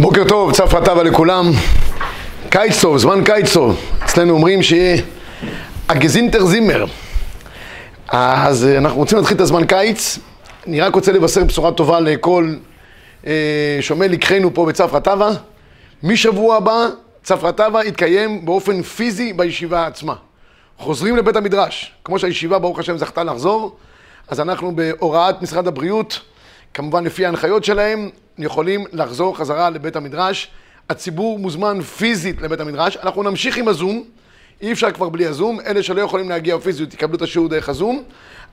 בוקר טוב, צפרא טבא לכולם. קיץ טוב, זמן קיץ טוב. אצלנו אומרים שיהיה הגזינטר זימר. אז אה, אנחנו רוצים להתחיל את הזמן קיץ. אני רק רוצה לבשר בשורה טובה לכל אה, שומע לקחנו פה בצפרא טבא. משבוע הבא, צפרא טבא יתקיים באופן פיזי בישיבה עצמה. חוזרים לבית המדרש. כמו שהישיבה, ברוך השם, זכתה לחזור, אז אנחנו בהוראת משרד הבריאות, כמובן לפי ההנחיות שלהם, יכולים לחזור חזרה לבית המדרש. הציבור מוזמן פיזית לבית המדרש. אנחנו נמשיך עם הזום, אי אפשר כבר בלי הזום. אלה שלא יכולים להגיע פיזית יקבלו את השיעור דרך הזום,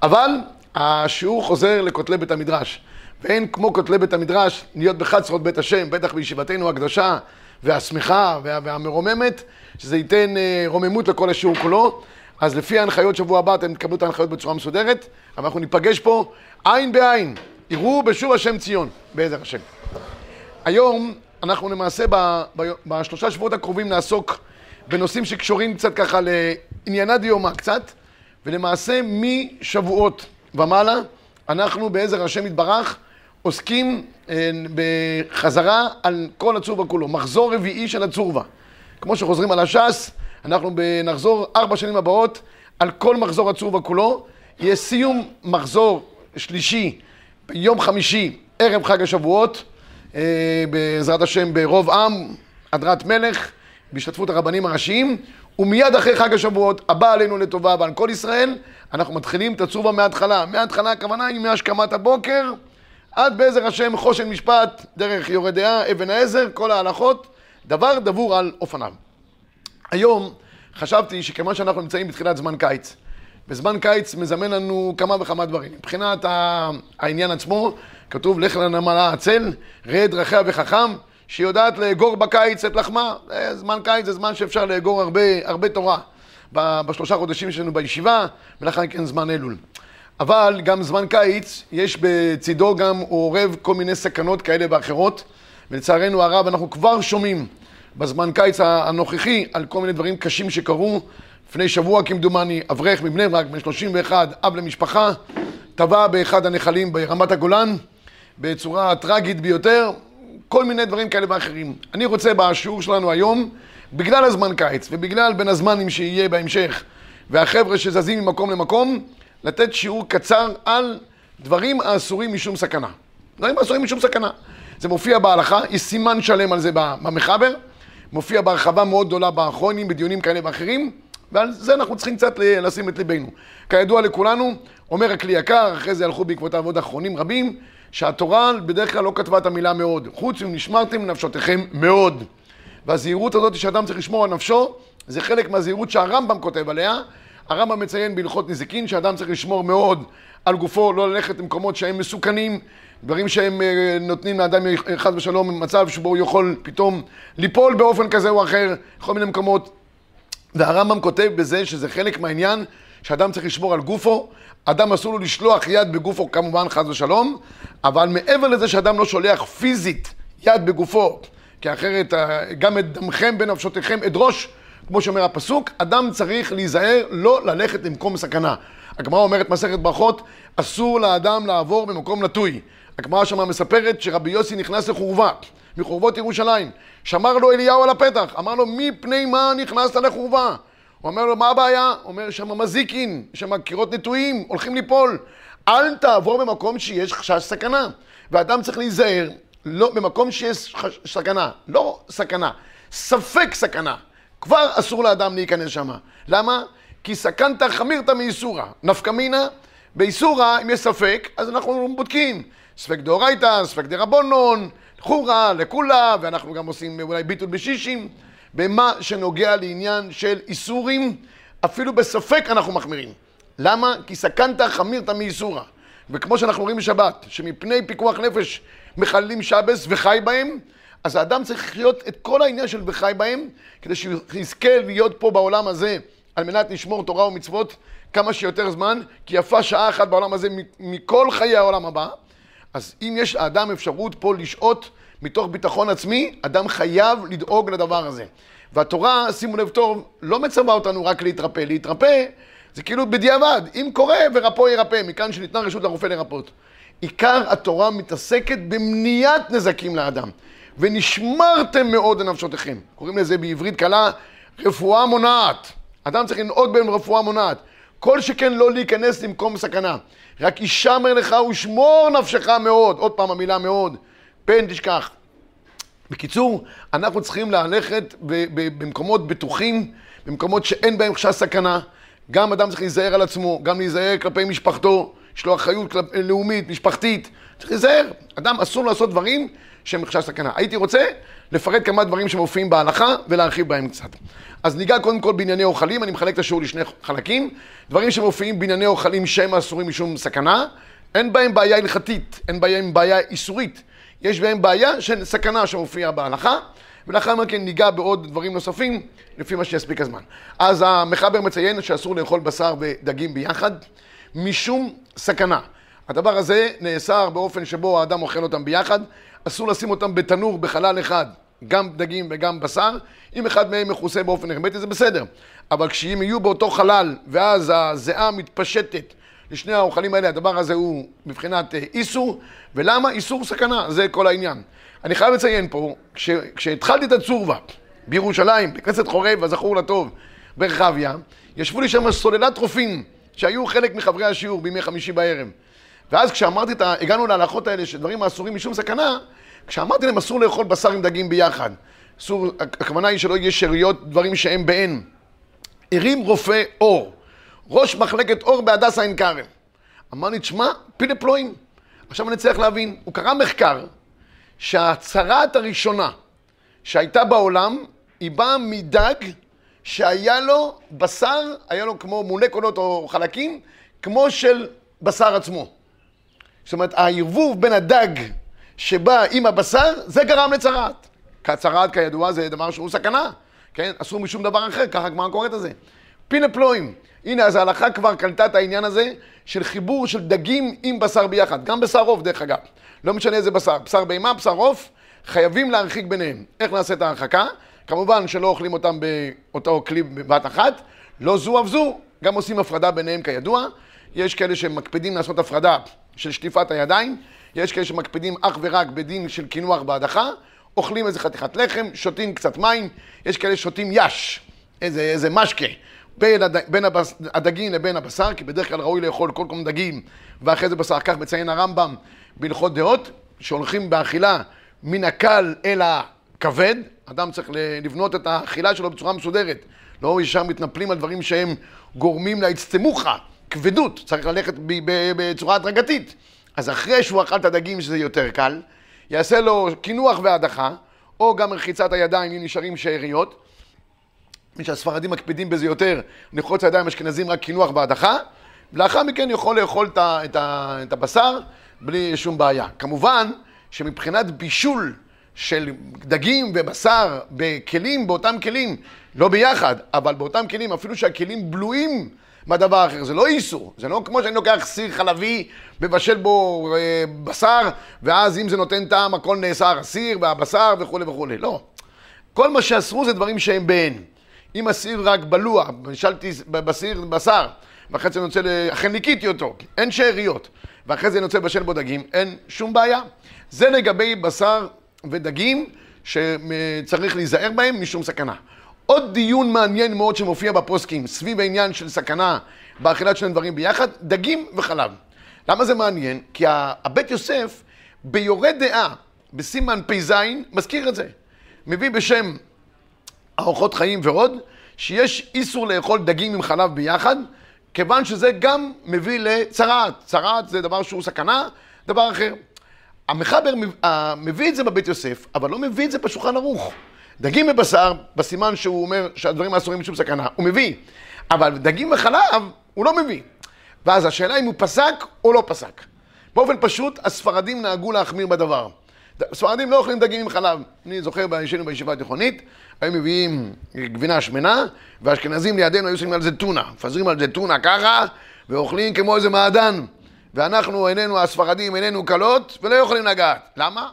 אבל השיעור חוזר לכותלי בית המדרש. ואין כמו כותלי בית המדרש להיות בחצרות בית השם, בטח בישיבתנו הקדושה והשמחה וה, והמרוממת, שזה ייתן אה, רוממות לכל השיעור כולו. אז לפי ההנחיות שבוע הבא אתם תקבלו את ההנחיות בצורה מסודרת, אבל אנחנו ניפגש פה עין בעין. יראו בשוב השם ציון, בעזר השם. היום אנחנו למעשה ב, ב, בשלושה שבועות הקרובים נעסוק בנושאים שקשורים קצת ככה לעניינה דיומא קצת, ולמעשה משבועות ומעלה אנחנו בעזר השם יתברך עוסקים אה, בחזרה על כל הצורבה כולו, מחזור רביעי של הצורבה. כמו שחוזרים על הש"ס, אנחנו נחזור ארבע שנים הבאות על כל מחזור הצורבה כולו. יהיה סיום מחזור שלישי ביום חמישי, ערב חג השבועות, אה, בעזרת השם ברוב עם, הדרת מלך, בהשתתפות הרבנים הראשיים, ומיד אחרי חג השבועות, הבא עלינו לטובה ועל כל ישראל, אנחנו מתחילים את הצורבה מההתחלה. מההתחלה הכוונה היא מהשכמת הבוקר עד בעזר השם חושן משפט, דרך יורה דעה, אבן העזר, כל ההלכות, דבר דבור על אופניו. היום חשבתי שכיוון שאנחנו נמצאים בתחילת זמן קיץ, בזמן קיץ מזמן לנו כמה וכמה דברים. מבחינת העניין עצמו, כתוב לך לנמלה עצל, ראה דרכיה וחכם, שיודעת לאגור בקיץ את לחמה. זמן קיץ זה זמן שאפשר לאגור הרבה, הרבה תורה בשלושה חודשים שלנו בישיבה, ולאחר מכן זמן אלול. אבל גם זמן קיץ, יש בצידו גם, הוא עורב כל מיני סכנות כאלה ואחרות, ולצערנו הרב אנחנו כבר שומעים בזמן קיץ הנוכחי על כל מיני דברים קשים שקרו. לפני שבוע כמדומני, אברך מבני ברק, בן 31, אב למשפחה, טבע באחד הנחלים ברמת הגולן בצורה טרגית ביותר, כל מיני דברים כאלה ואחרים. אני רוצה בשיעור שלנו היום, בגלל הזמן קיץ ובגלל בין הזמנים שיהיה בהמשך והחבר'ה שזזים ממקום למקום, לתת שיעור קצר על דברים האסורים משום סכנה. דברים האסורים משום סכנה. זה מופיע בהלכה, יש סימן שלם על זה במחבר, מופיע בהרחבה מאוד גדולה באחרונים, בדיונים כאלה ואחרים, ועל זה אנחנו צריכים קצת לשים את ליבנו. כידוע לכולנו, אומר הכלי יקר, אחרי זה הלכו בעקבותיו עוד אחרונים רבים, שהתורה בדרך כלל לא כתבה את המילה מאוד, חוץ נשמרתם לנפשותיכם מאוד. והזהירות הזאת שאדם צריך לשמור על נפשו, זה חלק מהזהירות שהרמב"ם כותב עליה. הרמב"ם מציין בהלכות נזיקין שאדם צריך לשמור מאוד על גופו, לא ללכת למקומות שהם מסוכנים, דברים שהם אה, נותנים לאדם חס ושלום מצב שבו הוא יכול פתאום ליפול באופן כזה או אחר, בכל מיני מקומות. והרמב"ם כותב בזה שזה חלק מהעניין שאדם צריך לשמור על גופו, אדם אסור לו לשלוח יד בגופו כמובן חס ושלום, אבל מעבר לזה שאדם לא שולח פיזית יד בגופו, כי אחרת אה, גם את דמכם בנפשותיכם אדרוש, כמו שאומר הפסוק, אדם צריך להיזהר לא ללכת למקום סכנה. הגמרא אומרת מסכת ברכות, אסור לאדם לעבור במקום נטוי. הגמרא שמה מספרת שרבי יוסי נכנס לחורבה, מחורבות ירושלים. שמר לו אליהו על הפתח, אמר לו, מפני מה נכנסת לחורבה? הוא אומר לו, מה הבעיה? הוא אומר, שם מזיקין, שם קירות נטועים, הולכים ליפול. אל תעבור במקום שיש חשש סכנה. ואדם צריך להיזהר, לא, במקום שיש חש... סכנה, לא סכנה, ספק סכנה. כבר אסור לאדם להיכנס שם. למה? כי סכנת חמירתא מאיסורא. נפקא מינה, באיסורא, אם יש ספק, אז אנחנו בודקים. ספק דאורייתא, ספק דרבונון, חורא, לקולה, ואנחנו גם עושים אולי ביטול בשישים. במה שנוגע לעניין של איסורים, אפילו בספק אנחנו מחמירים. למה? כי סכנת חמירתא מאיסורא. וכמו שאנחנו רואים בשבת, שמפני פיקוח נפש מחללים שבס וחי בהם, אז האדם צריך לחיות את כל העניין של וחי בהם, כדי שיזכה להיות פה בעולם הזה, על מנת לשמור תורה ומצוות כמה שיותר זמן, כי יפה שעה אחת בעולם הזה מכל חיי העולם הבא. אז אם יש לאדם אפשרות פה לשהות מתוך ביטחון עצמי, אדם חייב לדאוג לדבר הזה. והתורה, שימו לב טוב, לא מצווה אותנו רק להתרפא. להתרפא זה כאילו בדיעבד, אם קורה ורפוא ירפא, מכאן שניתנה רשות לרופא לרפות. עיקר התורה מתעסקת במניעת נזקים לאדם. ונשמרתם מאוד לנפשותיכם. קוראים לזה בעברית קלה רפואה מונעת. אדם צריך לנהוג בהם רפואה מונעת. כל שכן לא להיכנס למקום סכנה. רק ישמר לך ושמור נפשך מאוד. עוד פעם המילה מאוד. פן תשכח. בקיצור, אנחנו צריכים ללכת במקומות בטוחים, במקומות שאין בהם חשש סכנה. גם אדם צריך להיזהר על עצמו, גם להיזהר כלפי משפחתו, יש לו אחריות כלפ... לאומית, משפחתית. צריך להיזהר. אדם אסור לעשות דברים שהם חשש סכנה. הייתי רוצה לפרט כמה דברים שמופיעים בהלכה ולהרחיב בהם קצת. אז ניגע קודם כל בענייני אוכלים, אני מחלק את השיעור לשני חלקים. דברים שמופיעים בענייני אוכלים שהם אסורים משום סכנה, אין בהם בעיה הלכתית, אין בהם בעיה איסורית. יש בהם בעיה של סכנה שמופיעה בהלכה, ולאחר מכן ניגע בעוד דברים נוספים, לפי מה שיספיק הזמן. אז המחבר מציין שאסור לאכול בשר ודגים ביחד, משום סכנה. הדבר הזה נאסר באופן שבו האדם אוכל אותם ביחד, אסור לשים אותם בתנור בחלל אחד, גם דגים וגם בשר, אם אחד מהם מכוסה באופן הרמטי זה בסדר, אבל כשהם יהיו באותו חלל ואז הזיעה מתפשטת לשני האוכלים האלה, הדבר הזה הוא מבחינת אה, איסור, ולמה? איסור סכנה, זה כל העניין. אני חייב לציין פה, כש, כשהתחלתי את הצורבה בירושלים, בכנסת חורב, הזכור לטוב, ברחביה, ישבו לי שם סוללת רופאים, שהיו חלק מחברי השיעור בימי חמישי בערב. ואז כשאמרתי, את ה... הגענו להלכות האלה שדברים אסורים משום סכנה, כשאמרתי להם אסור לאכול בשר עם דגים ביחד, אסור, הכוונה היא שלא יהיה שאריות דברים שהם באין. הרים רופא אור, ראש מחלקת אור בהדסה עין כרם. אמר לי, תשמע, פילה פלואים. עכשיו אני צריך להבין, הוא קרא מחקר שהצהרת הראשונה שהייתה בעולם, היא באה מדג שהיה לו בשר, היה לו כמו מולקולות או חלקים, כמו של בשר עצמו. זאת אומרת, הערבוב בין הדג שבא עם הבשר, זה גרם לצרעת. צרעת, כידוע, זה דבר שהוא סכנה, כן? אסור משום דבר אחר, ככה הגמרא קוראת לזה. פינה פלואים. הנה, אז ההלכה כבר קלטה את העניין הזה של חיבור של דגים עם בשר ביחד. גם בשר עוף, דרך אגב. לא משנה איזה בשר. בשר בהמה, בשר עוף, חייבים להרחיק ביניהם. איך נעשה את ההרחקה? כמובן שלא אוכלים אותם באותו כלי בבת אחת. לא זו אף זו, גם עושים הפרדה ביניהם כידוע. יש כאלה שמקפידים לעשות הפרדה של שטיפת הידיים, יש כאלה שמקפידים אך ורק בדין של קינוח בהדחה, אוכלים איזה חתיכת לחם, שותים קצת מים, יש כאלה שותים יש, איזה, איזה משקה, בין, הד... בין הבס... הדגים לבין הבשר, כי בדרך כלל ראוי לאכול כל כל דגים ואחרי זה בשר, כך מציין הרמב"ם בהלכות דעות, שהולכים באכילה מן הקל אל הכבד, אדם צריך לבנות את האכילה שלו בצורה מסודרת, לא ישר מתנפלים על דברים שהם גורמים להצטמוכה. כבדות, צריך ללכת בצורה הדרגתית. אז אחרי שהוא אכל את הדגים, שזה יותר קל, יעשה לו קינוח והדחה, או גם רחיצת הידיים אם נשארים שאריות. מי שהספרדים מקפידים בזה יותר, נחוץ הידיים אשכנזים רק קינוח והדחה, ולאחר מכן יכול לאכול את, את, את הבשר בלי שום בעיה. כמובן שמבחינת בישול של דגים ובשר בכלים, באותם כלים, לא ביחד, אבל באותם כלים, אפילו שהכלים בלויים מהדבר אחר. זה לא איסור, זה לא כמו שאני לוקח סיר חלבי, מבשל בו אה, בשר, ואז אם זה נותן טעם הכל נאסר, הסיר והבשר וכולי וכולי. לא. כל מה שאסרו זה דברים שהם בעין. אם הסיר רק בלוע, נשאלתי בסיר בשר, ואחרי זה אני רוצה, אכן ניקיתי אותו, אין שאריות, ואחרי זה אני רוצה לבשל בו דגים, אין שום בעיה. זה לגבי בשר ודגים שצריך להיזהר בהם משום סכנה. עוד דיון מעניין מאוד שמופיע בפוסקים סביב העניין של סכנה באכילת שני דברים ביחד, דגים וחלב. למה זה מעניין? כי הבית יוסף ביורה דעה בסימן פ"ז מזכיר את זה. מביא בשם ארוחות חיים ועוד, שיש איסור לאכול דגים עם חלב ביחד, כיוון שזה גם מביא לצרעת. צרעת זה דבר שהוא סכנה, דבר אחר. המחבר מביא את זה בבית יוסף, אבל לא מביא את זה בשולחן ערוך. דגים ובשר, בסימן שהוא אומר שהדברים האסורים משום סכנה, הוא מביא. אבל דגים וחלב, הוא לא מביא. ואז השאלה אם הוא פסק או לא פסק. באופן פשוט, הספרדים נהגו להחמיר בדבר. ספרדים לא אוכלים דגים עם חלב. אני זוכר, ישנו בישיבה התיכונית, היו מביאים גבינה שמנה, והאשכנזים לידינו היו שמים על זה טונה. מפזרים על זה טונה ככה, ואוכלים כמו איזה מעדן. ואנחנו איננו, הספרדים איננו קלות, ולא יכולים לגעת. למה?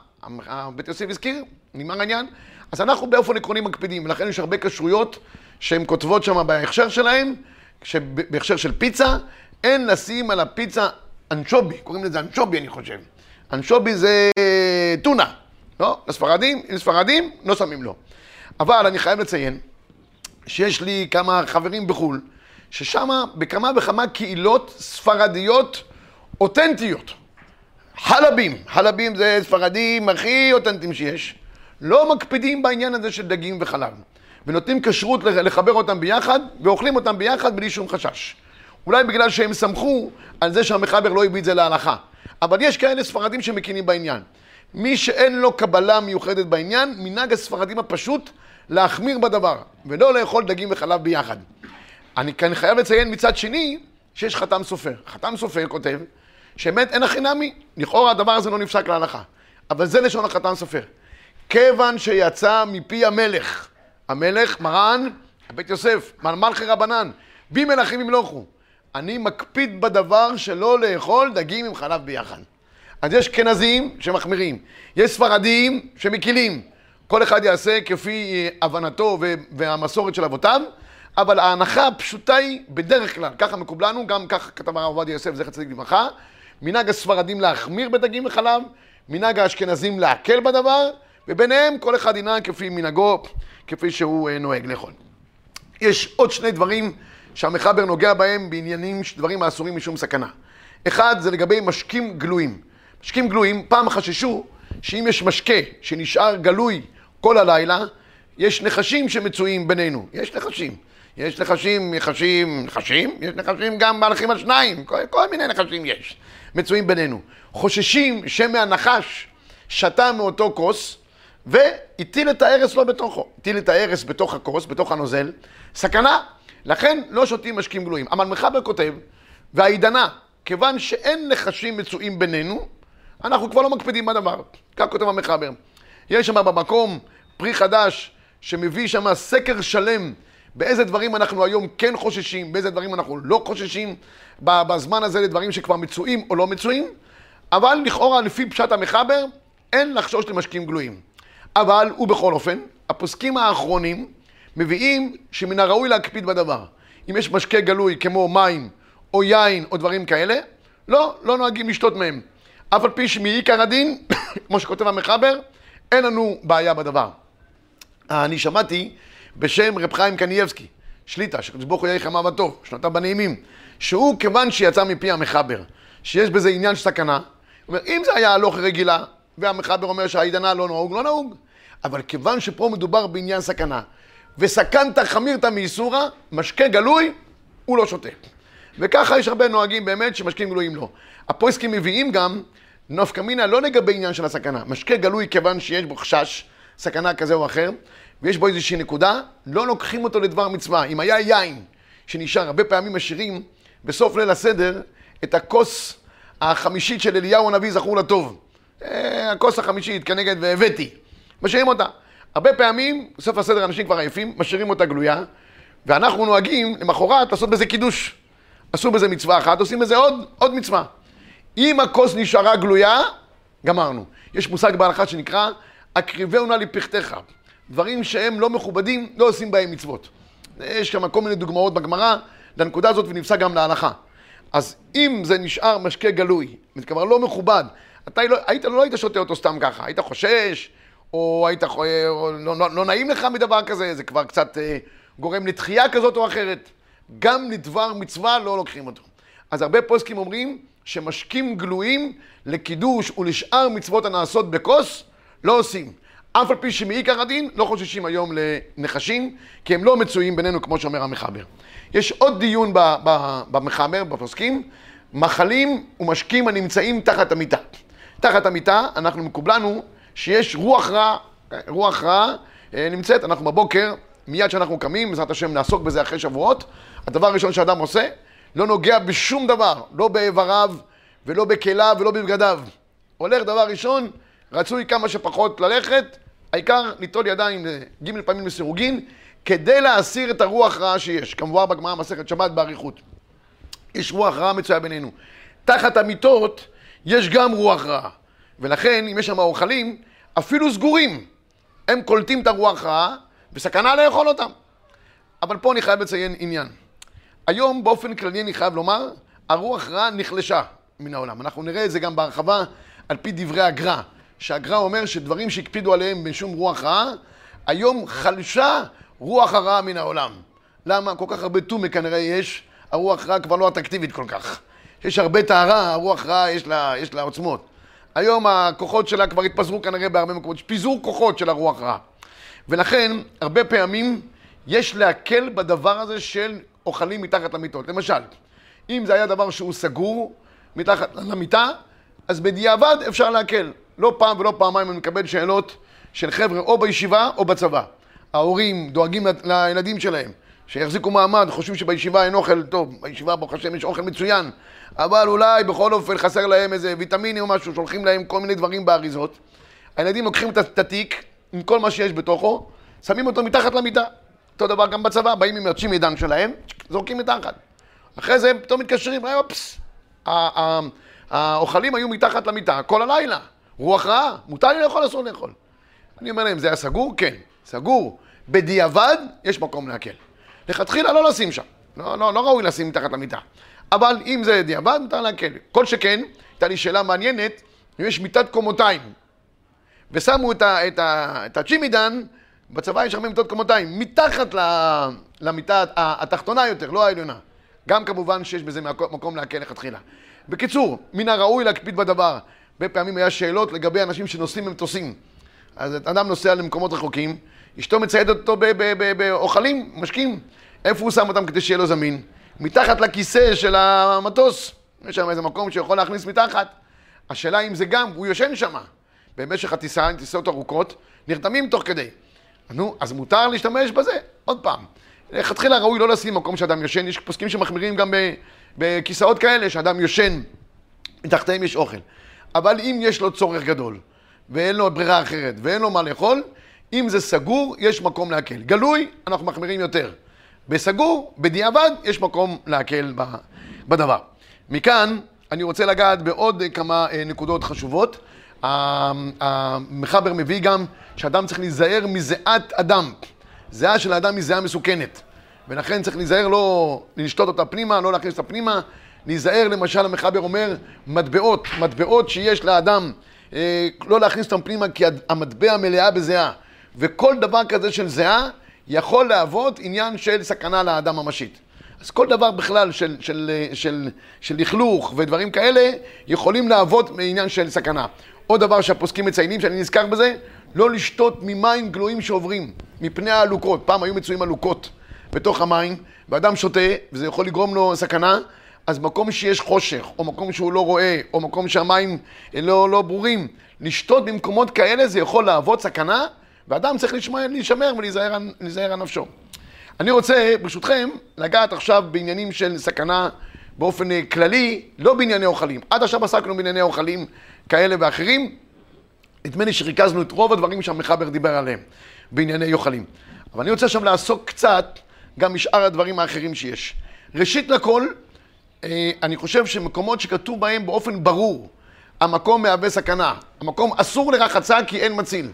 בית יוסף הזכיר, נגמר העניין. אז אנחנו באופן עקרוני מקפידים, ולכן יש הרבה כשרויות שהן כותבות שם בהכשר שלהן, בהכשר של פיצה, אין לשים על הפיצה אנצ'ובי, קוראים לזה אנצ'ובי אני חושב. אנצ'ובי זה טונה, לא, לספרדים, אם ספרדים, לא שמים לו. אבל אני חייב לציין שיש לי כמה חברים בחו"ל, ששם בכמה וכמה קהילות ספרדיות אותנטיות. חלבים, חלבים זה ספרדים הכי אותנטיים שיש, לא מקפידים בעניין הזה של דגים וחלב. ונותנים כשרות לחבר אותם ביחד, ואוכלים אותם ביחד בלי שום חשש. אולי בגלל שהם סמכו על זה שהמחבר לא הביא את זה להלכה. אבל יש כאלה ספרדים שמקינים בעניין. מי שאין לו קבלה מיוחדת בעניין, מנהג הספרדים הפשוט להחמיר בדבר, ולא לאכול דגים וחלב ביחד. אני כאן חייב לציין מצד שני, שיש חתם סופר. חתם סופר כותב, שבאמת אין הכי נמי, לכאורה הדבר הזה לא נפסק להלכה. אבל זה לשון החתם סופר. כיוון שיצא מפי המלך, המלך, מרן, בית יוסף, מלכי רבנן, בי מלכים ימלוכו. אני מקפיד בדבר שלא לאכול דגים עם חלב ביחד. אז יש כנזים שמחמירים, יש ספרדים שמקילים. כל אחד יעשה כפי הבנתו והמסורת של אבותיו, אבל ההנחה הפשוטה היא בדרך כלל, ככה מקובלנו, גם כך כתב הרב עובדיה יוסף, זכר צדיק לברכה, מנהג הספרדים להחמיר בדגים וחלב, מנהג האשכנזים להקל בדבר, וביניהם כל אחד ינהג כפי מנהגו, כפי שהוא אה, נוהג לאכול. יש עוד שני דברים שהמחבר נוגע בהם בעניינים, דברים האסורים משום סכנה. אחד זה לגבי משקים גלויים. משקים גלויים, פעם חששו שאם יש משקה שנשאר גלוי כל הלילה, יש נחשים שמצויים בינינו. יש נחשים. יש נחשים, נחשים, נחשים, יש נחשים גם מהלכים על שניים, כל, כל מיני נחשים יש, מצויים בינינו. חוששים שמהנחש שתה מאותו כוס והטיל את ההרס לא בתוכו. הטיל את ההרס בתוך הכוס, בתוך הנוזל, סכנה. לכן לא שותים משקים גלויים. אבל מחבר כותב, והעידנה, כיוון שאין נחשים מצויים בינינו, אנחנו כבר לא מקפידים בדבר. כך כותב המחבר. יש שם במקום פרי חדש שמביא שם סקר שלם באיזה דברים אנחנו היום כן חוששים, באיזה דברים אנחנו לא חוששים בזמן הזה לדברים שכבר מצויים או לא מצויים, אבל לכאורה לפי פשט המחבר אין לחשוש למשקים גלויים. אבל, ובכל אופן, הפוסקים האחרונים מביאים שמן הראוי להקפיד בדבר. אם יש משקה גלוי כמו מים או יין או דברים כאלה, לא, לא נוהגים לשתות מהם. אף על פי שמעיקר הדין, כמו שכותב המחבר, אין לנו בעיה בדבר. אני שמעתי בשם רב חיים קנייבסקי, שליטה, שקדוש ברוך הוא יהיה חמה וטוב, שנותיו בנעימים, שהוא כיוון שיצא מפי המחבר, שיש בזה עניין של סכנה, הוא אומר, אם זה היה הלוך רגילה, והמחבר אומר שהעידנה לא נהוג, לא נהוג. אבל כיוון שפה מדובר בעניין סכנה, וסכנת חמירתא מאיסורא, משקה גלוי, הוא לא שותה. וככה יש הרבה נוהגים באמת שמשקים גלויים לא. הפויסקים מביאים גם נפקא מינה לא לגבי עניין של הסכנה. משקה גלוי כיוון שיש בו חשש, סכנה כזה או אחר, ויש בו איזושהי נקודה, לא לוקחים אותו לדבר מצווה. אם היה יין שנשאר, הרבה פעמים משאירים בסוף ליל הסדר את הכוס החמישית של אליהו הנביא זכור לטוב. אה, הכוס החמישית כנגד והבאתי. משאירים אותה. הרבה פעמים, בסוף הסדר אנשים כבר עייפים, משאירים אותה גלויה, ואנחנו נוהגים למחרת לעשות בזה קידוש. עשו בזה מצווה אחת, עושים בזה עוד, עוד מצווה. אם הכוס נשארה גלויה, גמרנו. יש מושג בהלכה שנקרא, הקריבהו נא לפכתך. דברים שהם לא מכובדים, לא עושים בהם מצוות. יש שם כל מיני דוגמאות בגמרא לנקודה הזאת ונפסק גם להלכה. אז אם זה נשאר משקה גלוי, כלומר לא מכובד, אתה לא, היית, לא היית שותה אותו סתם ככה, היית חושש, או היית, או לא, לא, לא נעים לך מדבר כזה, זה כבר קצת אה, גורם לתחייה כזאת או אחרת. גם לדבר מצווה לא לוקחים אותו. אז הרבה פוסקים אומרים שמשקים גלויים לקידוש ולשאר מצוות הנעשות בכוס, לא עושים. אף על פי שמעיקר הדין לא חוששים היום לנחשים, כי הם לא מצויים בינינו, כמו שאומר המחבר. יש עוד דיון במחבר, בפוסקים, מחלים ומשקים הנמצאים תחת המיטה. תחת המיטה, אנחנו מקובלנו שיש רוח רע, רוח רע אה, נמצאת, אנחנו בבוקר, מיד כשאנחנו קמים, בעזרת השם נעסוק בזה אחרי שבועות, הדבר הראשון שאדם עושה, לא נוגע בשום דבר, לא באיבריו ולא בכליו ולא בבגדיו. הולך דבר ראשון, רצוי כמה שפחות ללכת, העיקר ליטול ידיים ג' פעמים לסירוגין, כדי להסיר את הרוח רעה שיש. כמובן בגמרא מסכת שבת באריכות. יש רוח רעה מצויה בינינו. תחת המיטות יש גם רוח רעה. ולכן, אם יש שם אוכלים, אפילו סגורים, הם קולטים את הרוח רעה, וסכנה לאכול אותם. אבל פה אני חייב לציין עניין. היום באופן כללי אני חייב לומר, הרוח רעה נחלשה מן העולם. אנחנו נראה את זה גם בהרחבה על פי דברי הגר"א, שהגר"א אומר שדברים שהקפידו עליהם בשום רוח רעה, היום חלשה רוח הרעה מן העולם. למה? כל כך הרבה טומי כנראה יש, הרוח רעה כבר לא אטרקטיבית כל כך. יש הרבה טהרה, הרוח רעה יש לה, יש לה עוצמות. היום הכוחות שלה כבר התפזרו כנראה בהרבה מקומות, יש פיזור כוחות של הרוח רעה. ולכן, הרבה פעמים יש להקל בדבר הזה של אוכלים מתחת למיטות. למשל, אם זה היה דבר שהוא סגור מתחת למיטה, אז בדיעבד אפשר להקל. לא פעם ולא פעמיים אני מקבל שאלות של חבר'ה או בישיבה או בצבא. ההורים דואגים לילדים שלהם, שיחזיקו מעמד, חושבים שבישיבה אין אוכל טוב, בישיבה ברוך השם יש אוכל מצוין, אבל אולי בכל אופן חסר להם איזה ויטמינים או משהו, שולחים להם כל מיני דברים באריזות. הילדים לוקחים את התיק עם כל מה שיש בתוכו, שמים אותו מתחת למיטה. אותו דבר גם בצבא, באים עם יוצאים עידן שלהם, זורקים מתחת. אחרי זה הם פתאום מתקשרים, אה, אופס, האוכלים היו מתחת למיטה כל הלילה. רוח רעה, מותר לי לאכול, אסור לאכול. אני אומר להם, זה היה סגור? כן, סגור. בדיעבד, יש מקום להקל. לכתחילה לא לשים שם, לא, לא, לא ראוי לשים מתחת למיטה. אבל אם זה דיעבד, מותר להקל. כל שכן, הייתה לי שאלה מעניינת, אם יש מיטת קומותיים, ושמו את, את, את הצ'ימידן, בצבא יש הרבה מיטות קומותיים, מתחת למיטה התחתונה יותר, לא העליונה. גם כמובן שיש בזה מקום להקל לכתחילה. בקיצור, מן הראוי להקפיד בדבר. הרבה פעמים היה שאלות לגבי אנשים שנוסעים במטוסים. אז אדם נוסע למקומות רחוקים, אשתו מציידת אותו באוכלים, משקים. איפה הוא שם אותם כדי שיהיה לו זמין? מתחת לכיסא של המטוס. יש שם איזה מקום שיכול להכניס מתחת. השאלה אם זה גם, הוא יושן שם. במשך הטיסה, טיסות ארוכות, נרתמים תוך כדי. נו, אז מותר להשתמש בזה? עוד פעם. לכתחילה ראוי לא לשים מקום שאדם יושן, יש פוסקים שמחמירים גם בכיסאות כאלה, שאדם יושן, מתחתיהם יש אוכל. אבל אם יש לו צורך גדול, ואין לו ברירה אחרת, ואין לו מה לאכול, אם זה סגור, יש מקום להקל. גלוי, אנחנו מחמירים יותר. בסגור, בדיעבד, יש מקום להקל בדבר. מכאן, אני רוצה לגעת בעוד כמה אה, נקודות חשובות. המחבר מביא גם שאדם צריך להיזהר מזיעת אדם. זיעה של האדם היא זיעה מסוכנת. ולכן צריך להיזהר לא לשתות אותה פנימה, לא להכניס אותה פנימה. להיזהר, למשל, המחבר אומר, מטבעות, מטבעות שיש לאדם, אה, לא להכניס אותם פנימה כי המטבע מלאה בזיעה. וכל דבר כזה של זיעה יכול להוות עניין של סכנה לאדם ממשית. אז כל דבר בכלל של, של, של, של לכלוך ודברים כאלה יכולים להוות עניין של סכנה. עוד דבר שהפוסקים מציינים, שאני נזכר בזה, לא לשתות ממים גלויים שעוברים, מפני העלוקות. פעם היו מצויים עלוקות בתוך המים, ואדם שותה, וזה יכול לגרום לו סכנה, אז מקום שיש חושך, או מקום שהוא לא רואה, או מקום שהמים לא, לא ברורים, לשתות במקומות כאלה זה יכול להוות סכנה, ואדם צריך לשמר, להישמר ולהיזהר על נפשו. אני רוצה, ברשותכם, לגעת עכשיו בעניינים של סכנה באופן כללי, לא בענייני אוכלים. עד עכשיו עסקנו בענייני אוכלים כאלה ואחרים. נדמה לי שריכזנו את רוב הדברים שהמחבר דיבר עליהם בענייני אוכלים. אבל אני רוצה עכשיו לעסוק קצת גם משאר הדברים האחרים שיש. ראשית לכל, אה, אני חושב שמקומות שכתוב בהם באופן ברור, המקום מהווה סכנה, המקום אסור לרחצה כי אין מציל.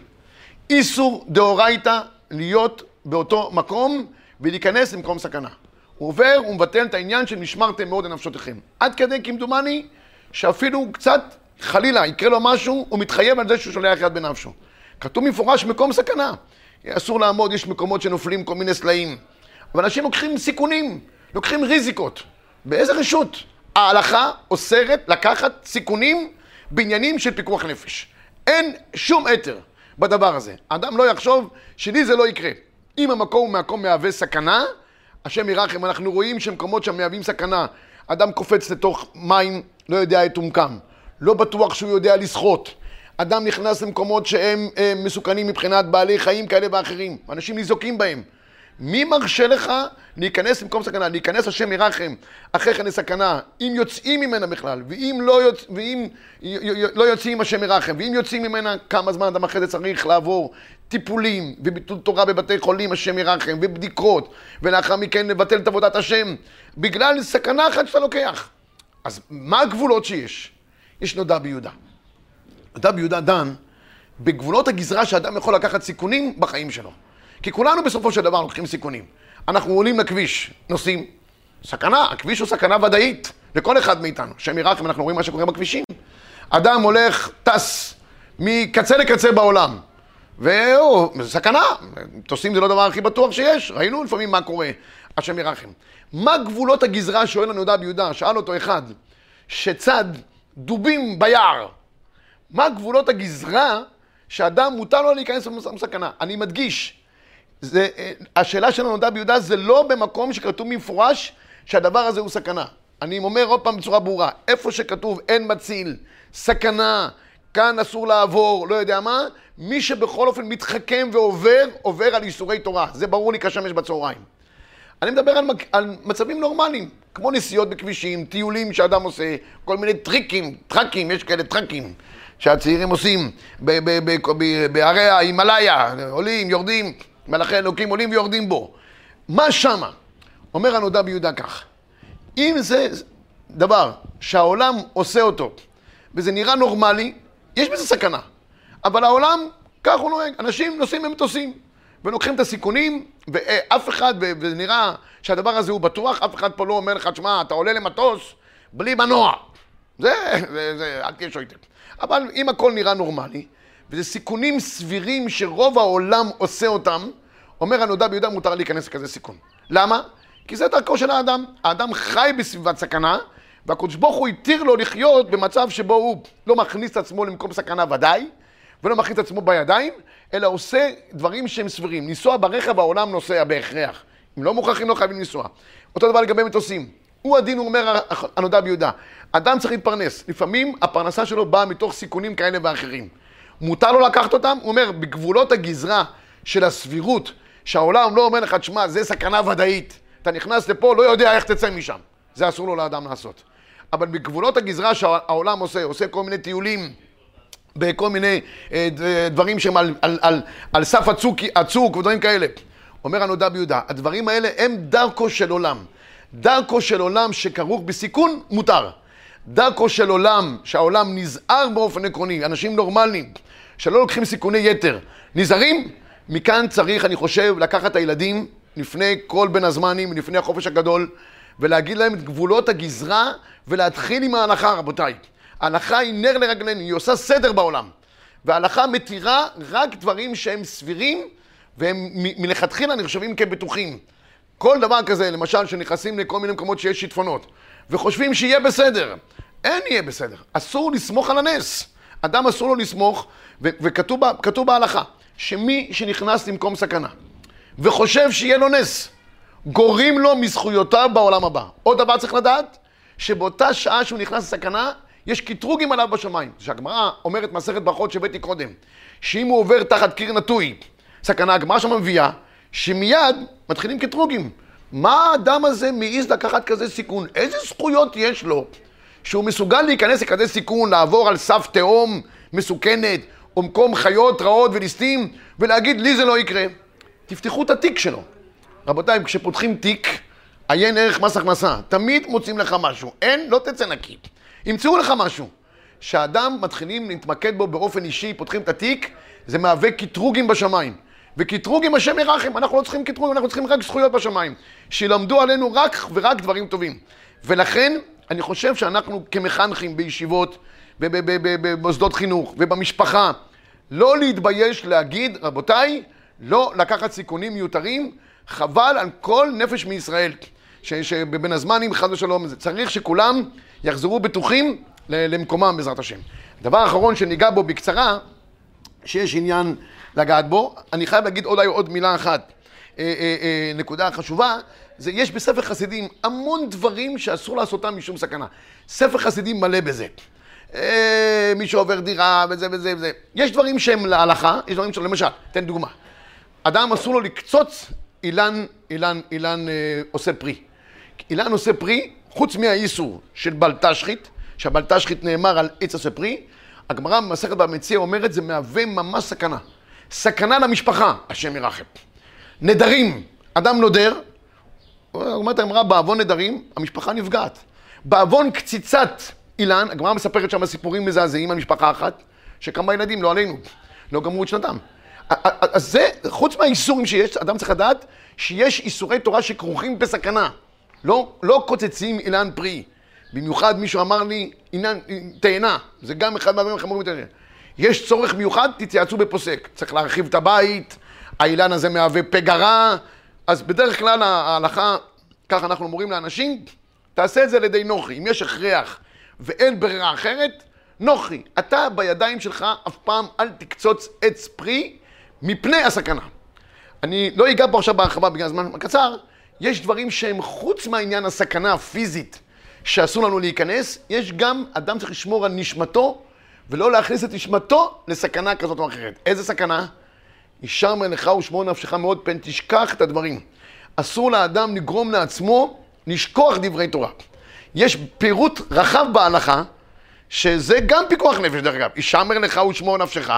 איסור דאורייתא להיות באותו מקום ולהיכנס למקום סכנה. הוא עובר, הוא מבטל את העניין של נשמרתם מאוד לנפשותיכם. עד כדי כמדומני שאפילו קצת, חלילה, יקרה לו משהו, הוא מתחייב על זה שהוא שולח יד בנפשו. כתוב מפורש מקום סכנה. אסור לעמוד, יש מקומות שנופלים כל מיני סלעים. אבל אנשים לוקחים סיכונים, לוקחים ריזיקות. באיזה רשות? ההלכה אוסרת לקחת סיכונים בעניינים של פיקוח נפש. אין שום היתר בדבר הזה. האדם לא יחשוב שלי זה לא יקרה. אם המקום הוא מקום מהווה סכנה, השם ירחם, אנחנו רואים שמקומות שם מהווים סכנה. אדם קופץ לתוך מים, לא יודע את עומקם. לא בטוח שהוא יודע לשחות. אדם נכנס למקומות שהם אה, מסוכנים מבחינת בעלי חיים כאלה ואחרים. אנשים ניזוקים בהם. מי מרשה לך להיכנס למקום סכנה? להיכנס השם ירחם, אחרי כן לסכנה, אם יוצאים ממנה בכלל, ואם לא, יוצ... ואם לא יוצאים השם ירחם, ואם יוצאים ממנה, כמה זמן אדם אחרי זה צריך לעבור טיפולים, וביטול תורה בבתי חולים, השם ירחם, ובדיקות, ולאחר מכן לבטל את עבודת השם, בגלל סכנה אחת שאתה לוקח. אז מה הגבולות שיש? יש נודע ביהודה. נודע ביהודה דן בגבולות הגזרה שאדם יכול לקחת סיכונים בחיים שלו. כי כולנו בסופו של דבר לוקחים סיכונים. אנחנו עולים לכביש, נוסעים, סכנה, הכביש הוא סכנה ודאית לכל אחד מאיתנו. שם ירחם, אנחנו רואים מה שקורה בכבישים. אדם הולך, טס מקצה לקצה בעולם. והוא, זה סכנה, מטוסים זה לא הדבר הכי בטוח שיש, ראינו לפעמים מה קורה, השם ירחם. מה גבולות הגזרה, שואל לנו יהודה ביהודה, שאל אותו אחד, שצד דובים ביער, מה גבולות הגזרה שאדם מותר לו להיכנס לסכנה? אני מדגיש, זה, השאלה של הנודע ביהודה זה לא במקום שכתוב במפורש שהדבר הזה הוא סכנה. אני אומר עוד פעם בצורה ברורה, איפה שכתוב אין מציל, סכנה, כאן אסור לעבור, לא יודע מה, מי שבכל אופן מתחכם ועובר, עובר על איסורי תורה. זה ברור לי כשמש בצהריים. אני מדבר על, על מצבים נורמליים, כמו נסיעות בכבישים, טיולים שאדם עושה, כל מיני טריקים, טרקים, יש כאלה טרקים שהצעירים עושים בערי ההימאליה, עולים, יורדים, מלאכי אלוקים עולים ויורדים בו. מה שמה? אומר הנודע ביהודה כך, אם זה דבר שהעולם עושה אותו וזה נראה נורמלי, יש בזה סכנה. אבל העולם, כך הוא נוהג. אנשים נוסעים במטוסים ולוקחים את הסיכונים, ואף אחד, וזה נראה שהדבר הזה הוא בטוח, אף אחד פה לא אומר לך, תשמע, אתה עולה למטוס בלי מנוע. זה, זה, זה, אל תהיה שויטר. אבל אם הכל נראה נורמלי, וזה סיכונים סבירים שרוב העולם עושה אותם, אומר הנודע ביהודה מותר להיכנס לכזה סיכון. למה? כי זה דרכו של האדם. האדם חי בסביבת סכנה, והקדוש ברוך הוא התיר לו לחיות במצב שבו הוא לא מכניס את עצמו למקום סכנה ודאי, ולא מכניס את עצמו בידיים, אלא עושה דברים שהם סבירים. לנסוע ברכב העולם נוסע בהכרח. אם לא מוכרחים לא חייבים לנסוע. אותו דבר לגבי מטוסים. הוא הדין, אומר הנודע ביהודה. אדם צריך להתפרנס. לפעמים הפרנסה שלו באה מתוך סיכונים כאלה ואחרים. מותר לו לקחת אותם? הוא אומר, בגבולות הגזרה של הסבירות, שהעולם לא אומר לך, תשמע, זה סכנה ודאית. אתה נכנס לפה, לא יודע איך תצא משם. זה אסור לו לאדם לעשות. אבל בגבולות הגזרה שהעולם עושה, עושה כל מיני טיולים בכל מיני אה, דברים שהם על, על, על, על סף הצוק, הצוק ודברים כאלה. אומר הנודע ביהודה, הדברים האלה הם דרכו של עולם. דרכו של עולם שכרוך בסיכון, מותר. דרכו של עולם, שהעולם נזהר באופן עקרוני, אנשים נורמליים, שלא לוקחים סיכוני יתר, נזהרים, מכאן צריך, אני חושב, לקחת את הילדים לפני כל בין הזמנים, לפני החופש הגדול, ולהגיד להם את גבולות הגזרה, ולהתחיל עם ההלכה, רבותיי. ההלכה היא נר לרגלינו, היא עושה סדר בעולם. וההלכה מתירה רק דברים שהם סבירים, והם מלכתחילה נחשבים כבטוחים. כל דבר כזה, למשל, שנכנסים לכל מיני מקומות שיש שיטפונות, וחושבים שיהיה בסדר. אין יהיה בסדר. אסור לסמוך על הנס. אדם אסור לו לסמוך, וכתוב בהלכה, שמי שנכנס למקום סכנה, וחושב שיהיה לו נס, גורים לו מזכויותיו בעולם הבא. עוד דבר צריך לדעת, שבאותה שעה שהוא נכנס לסכנה, יש קטרוגים עליו בשמיים. שהגמרא אומרת מסכת ברכות שהבאתי קודם, שאם הוא עובר תחת קיר נטוי, סכנה, הגמרא שם מביאה, שמיד מתחילים קטרוגים. מה האדם הזה מעז לקחת כזה סיכון? איזה זכויות יש לו שהוא מסוגל להיכנס לכזה סיכון, לעבור על סף תהום מסוכנת, או מקום חיות רעות וליסטים, ולהגיד לי זה לא יקרה? תפתחו את התיק שלו. רבותיי, כשפותחים תיק, עיין ערך מס הכנסה, תמיד מוצאים לך משהו. אין, לא תצא נקי. ימצאו לך משהו. כשאדם מתחילים להתמקד בו באופן אישי, פותחים את התיק, זה מהווה קטרוגים בשמיים. וקטרוגים השם ירחם, אנחנו לא צריכים קטרוגים, אנחנו צריכים רק זכויות בשמיים. שילמדו עלינו רק ורק דברים טובים. ולכן, אני חושב שאנחנו כמחנכים בישיבות, במוסדות חינוך ובמשפחה, לא להתבייש להגיד, רבותיי, לא לקחת סיכונים מיותרים, חבל על כל נפש מישראל. שבין הזמנים, חד ושלום, צריך שכולם יחזרו בטוחים למקומם בעזרת השם. דבר אחרון שניגע בו בקצרה, שיש עניין לגעת בו, אני חייב להגיד אולי עוד מילה אחת, נקודה חשובה, זה יש בספר חסידים המון דברים שאסור לעשותם משום סכנה. ספר חסידים מלא בזה. מי שעובר דירה וזה וזה וזה. יש דברים שהם להלכה, יש דברים שלמשל, תן דוגמה. אדם אסור לו לקצוץ אילן, אילן, אילן עושה פרי. אילן עושה פרי, חוץ מהאיסור של בל תשחית, שהבל תשחית נאמר על עץ עושה פרי, הגמרא במסכת במציע אומרת, זה מהווה ממש סכנה. סכנה למשפחה, השם ירחם. נדרים, אדם נודר, אומרת הגמרא, בעוון נדרים, המשפחה נפגעת. בעוון קציצת אילן, הגמרא מספרת שם סיפורים מזעזעים על משפחה אחת, שכמה ילדים, לא עלינו, לא גמרו את שנתם. אז זה, חוץ מהאיסורים שיש, אדם צריך לדעת שיש איסורי תורה שכרוכים בסכנה. לא, לא קוצצים אילן פרי. במיוחד מישהו אמר לי, עניין, תאנה, זה גם אחד מהדברים החמורים יותר. יש צורך מיוחד, תתייעצו בפוסק. צריך להרחיב את הבית, האילן הזה מהווה פגרה, אז בדרך כלל ההלכה, ככה אנחנו אומרים לאנשים, תעשה את זה על ידי נוחי. אם יש הכרח ואין ברירה אחרת, נוחי. אתה בידיים שלך אף פעם אל תקצוץ עץ פרי מפני הסכנה. אני לא אגע פה עכשיו בהרחבה בגלל זמן קצר, יש דברים שהם חוץ מהעניין הסכנה הפיזית שאסור לנו להיכנס, יש גם, אדם צריך לשמור על נשמתו ולא להכניס את נשמתו לסכנה כזאת או אחרת. איזה סכנה? אישר מלאכה ושמור נפשך מאוד פן תשכח את הדברים. אסור לאדם לגרום לעצמו לשכוח דברי תורה. יש פירוט רחב בהלכה, שזה גם פיקוח נפש דרך אגב. אישמר לך ושמור נפשך,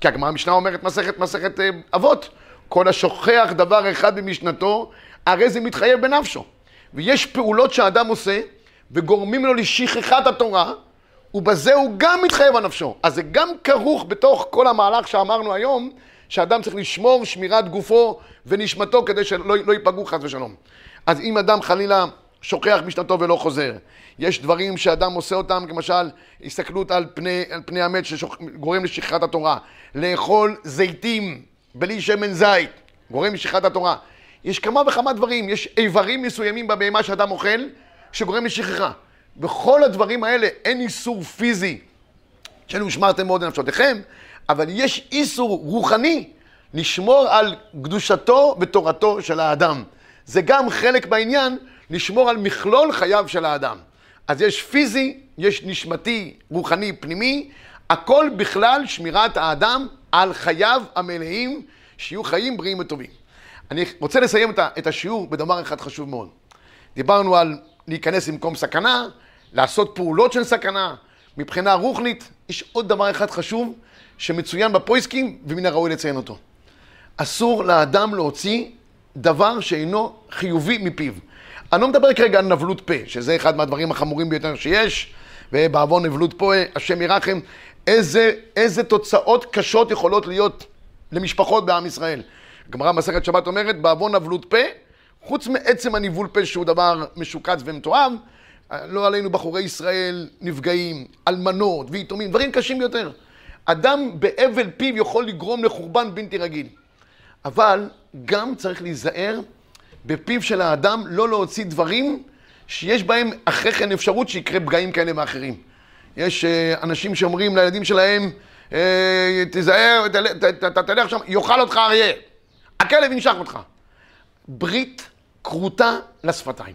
כי הגמרא המשנה אומרת מסכת מסכת אה, אבות. כל השוכח דבר אחד במשנתו, הרי זה מתחייב בנפשו. ויש פעולות שהאדם עושה, וגורמים לו לשכחת התורה, ובזה הוא גם מתחייב על נפשו. אז זה גם כרוך בתוך כל המהלך שאמרנו היום, שאדם צריך לשמור שמירת גופו ונשמתו כדי שלא לא ייפגעו חס ושלום. אז אם אדם חלילה שוכח משנתו ולא חוזר, יש דברים שאדם עושה אותם, כמשל הסתכלות על פני, על פני המת שגורם לשכחת התורה, לאכול זיתים בלי שמן זית, גורם לשכחת התורה. יש כמה וכמה דברים, יש איברים מסוימים בבהמה שאדם אוכל שגורם לשכחה. בכל הדברים האלה אין איסור פיזי של ושמרתם מאוד לנפשותיכם, אבל יש איסור רוחני לשמור על קדושתו ותורתו של האדם. זה גם חלק בעניין לשמור על מכלול חייו של האדם. אז יש פיזי, יש נשמתי, רוחני, פנימי, הכל בכלל שמירת האדם על חייו המלאים, שיהיו חיים בריאים וטובים. אני רוצה לסיים את השיעור בדבר אחד חשוב מאוד. דיברנו על להיכנס למקום סכנה, לעשות פעולות של סכנה. מבחינה רוחנית, יש עוד דבר אחד חשוב שמצוין בפויסקים ומן הראוי לציין אותו. אסור לאדם להוציא דבר שאינו חיובי מפיו. אני לא מדבר כרגע על נבלות פה, שזה אחד מהדברים החמורים ביותר שיש, ובעוון נבלות פה, השם ירחם, איזה, איזה תוצאות קשות יכולות להיות למשפחות בעם ישראל. גמרא מסכת שבת אומרת, בעוון נבלות פה, חוץ מעצם הניבול פה שהוא דבר משוקץ ומתואם, לא עלינו בחורי ישראל נפגעים, אלמנות ויתומים, דברים קשים ביותר. אדם באבל פיו יכול לגרום לחורבן בלתי רגיל. אבל גם צריך להיזהר בפיו של האדם לא להוציא דברים שיש בהם אחרי כן אפשרות שיקרה פגעים כאלה ואחרים. יש uh, אנשים שאומרים לילדים שלהם, uh, תיזהר, תלך שם, יאכל אותך אריה, הכלב ינשך אותך. ברית כרותה לשפתיים.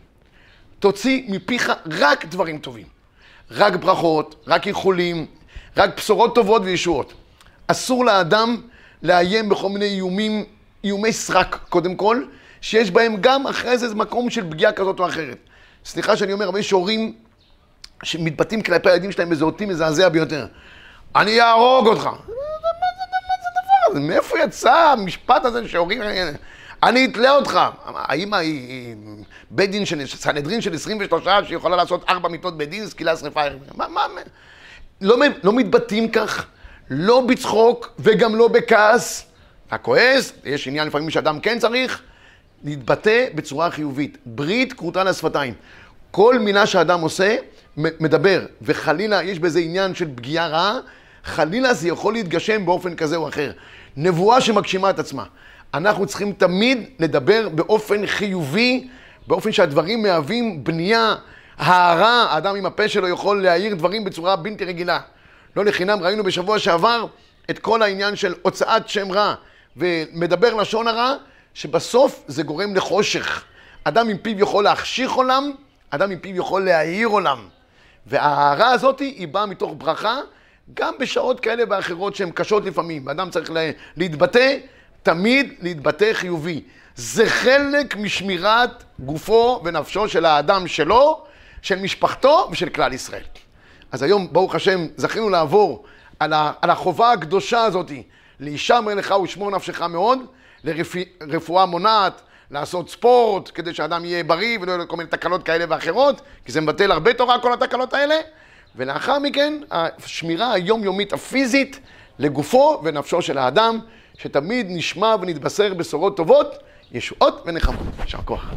תוציא מפיך רק דברים טובים. רק ברכות, רק איחולים, רק בשורות טובות וישועות. אסור לאדם לאיים בכל מיני איומים, איומי סרק קודם כל, שיש בהם גם אחרי זה מקום של פגיעה כזאת או אחרת. סליחה שאני אומר, אבל יש הורים שמתבטאים כלפי הילדים שלהם וזה אותי מזעזע ביותר. אני אהרוג אותך. מה זה הדבר הזה? מאיפה יצא המשפט הזה שהורים... אני אתלה אותך. האמא היא בית דין של סנהדרין של 23 שיכולה לעשות ארבע מיטות בית דין, סקילה שרפה. מה, מה, לא, לא מתבטאים כך, לא בצחוק וגם לא בכעס. הכועס, יש עניין לפעמים שאדם כן צריך, להתבטא בצורה חיובית. ברית כרותה לשפתיים. כל מילה שאדם עושה, מדבר, וחלילה יש בזה עניין של פגיעה רעה, חלילה זה יכול להתגשם באופן כזה או אחר. נבואה שמגשימה את עצמה. אנחנו צריכים תמיד לדבר באופן חיובי, באופן שהדברים מהווים בנייה, הארה, האדם עם הפה שלו יכול להעיר דברים בצורה בלתי רגילה. לא לחינם ראינו בשבוע שעבר את כל העניין של הוצאת שם רע ומדבר לשון הרע, שבסוף זה גורם לחושך. אדם עם פיו יכול להחשיך עולם, אדם עם פיו יכול להעיר עולם. וההערה הזאת היא באה מתוך ברכה, גם בשעות כאלה ואחרות שהן קשות לפעמים. אדם צריך להתבטא, תמיד להתבטא חיובי. זה חלק משמירת גופו ונפשו של האדם שלו, של משפחתו ושל כלל ישראל. אז היום, ברוך השם, זכינו לעבור על, ה, על החובה הקדושה הזאת, להישמר לך ושמור נפשך מאוד, לרפואה מונעת, לעשות ספורט, כדי שאדם יהיה בריא ולא יהיו כל מיני תקלות כאלה ואחרות, כי זה מבטל הרבה תורה, כל התקלות האלה. ולאחר מכן, השמירה היומיומית הפיזית לגופו ונפשו של האדם, שתמיד נשמע ונתבשר בשורות טובות, ישועות ונחמות. יישר כוח.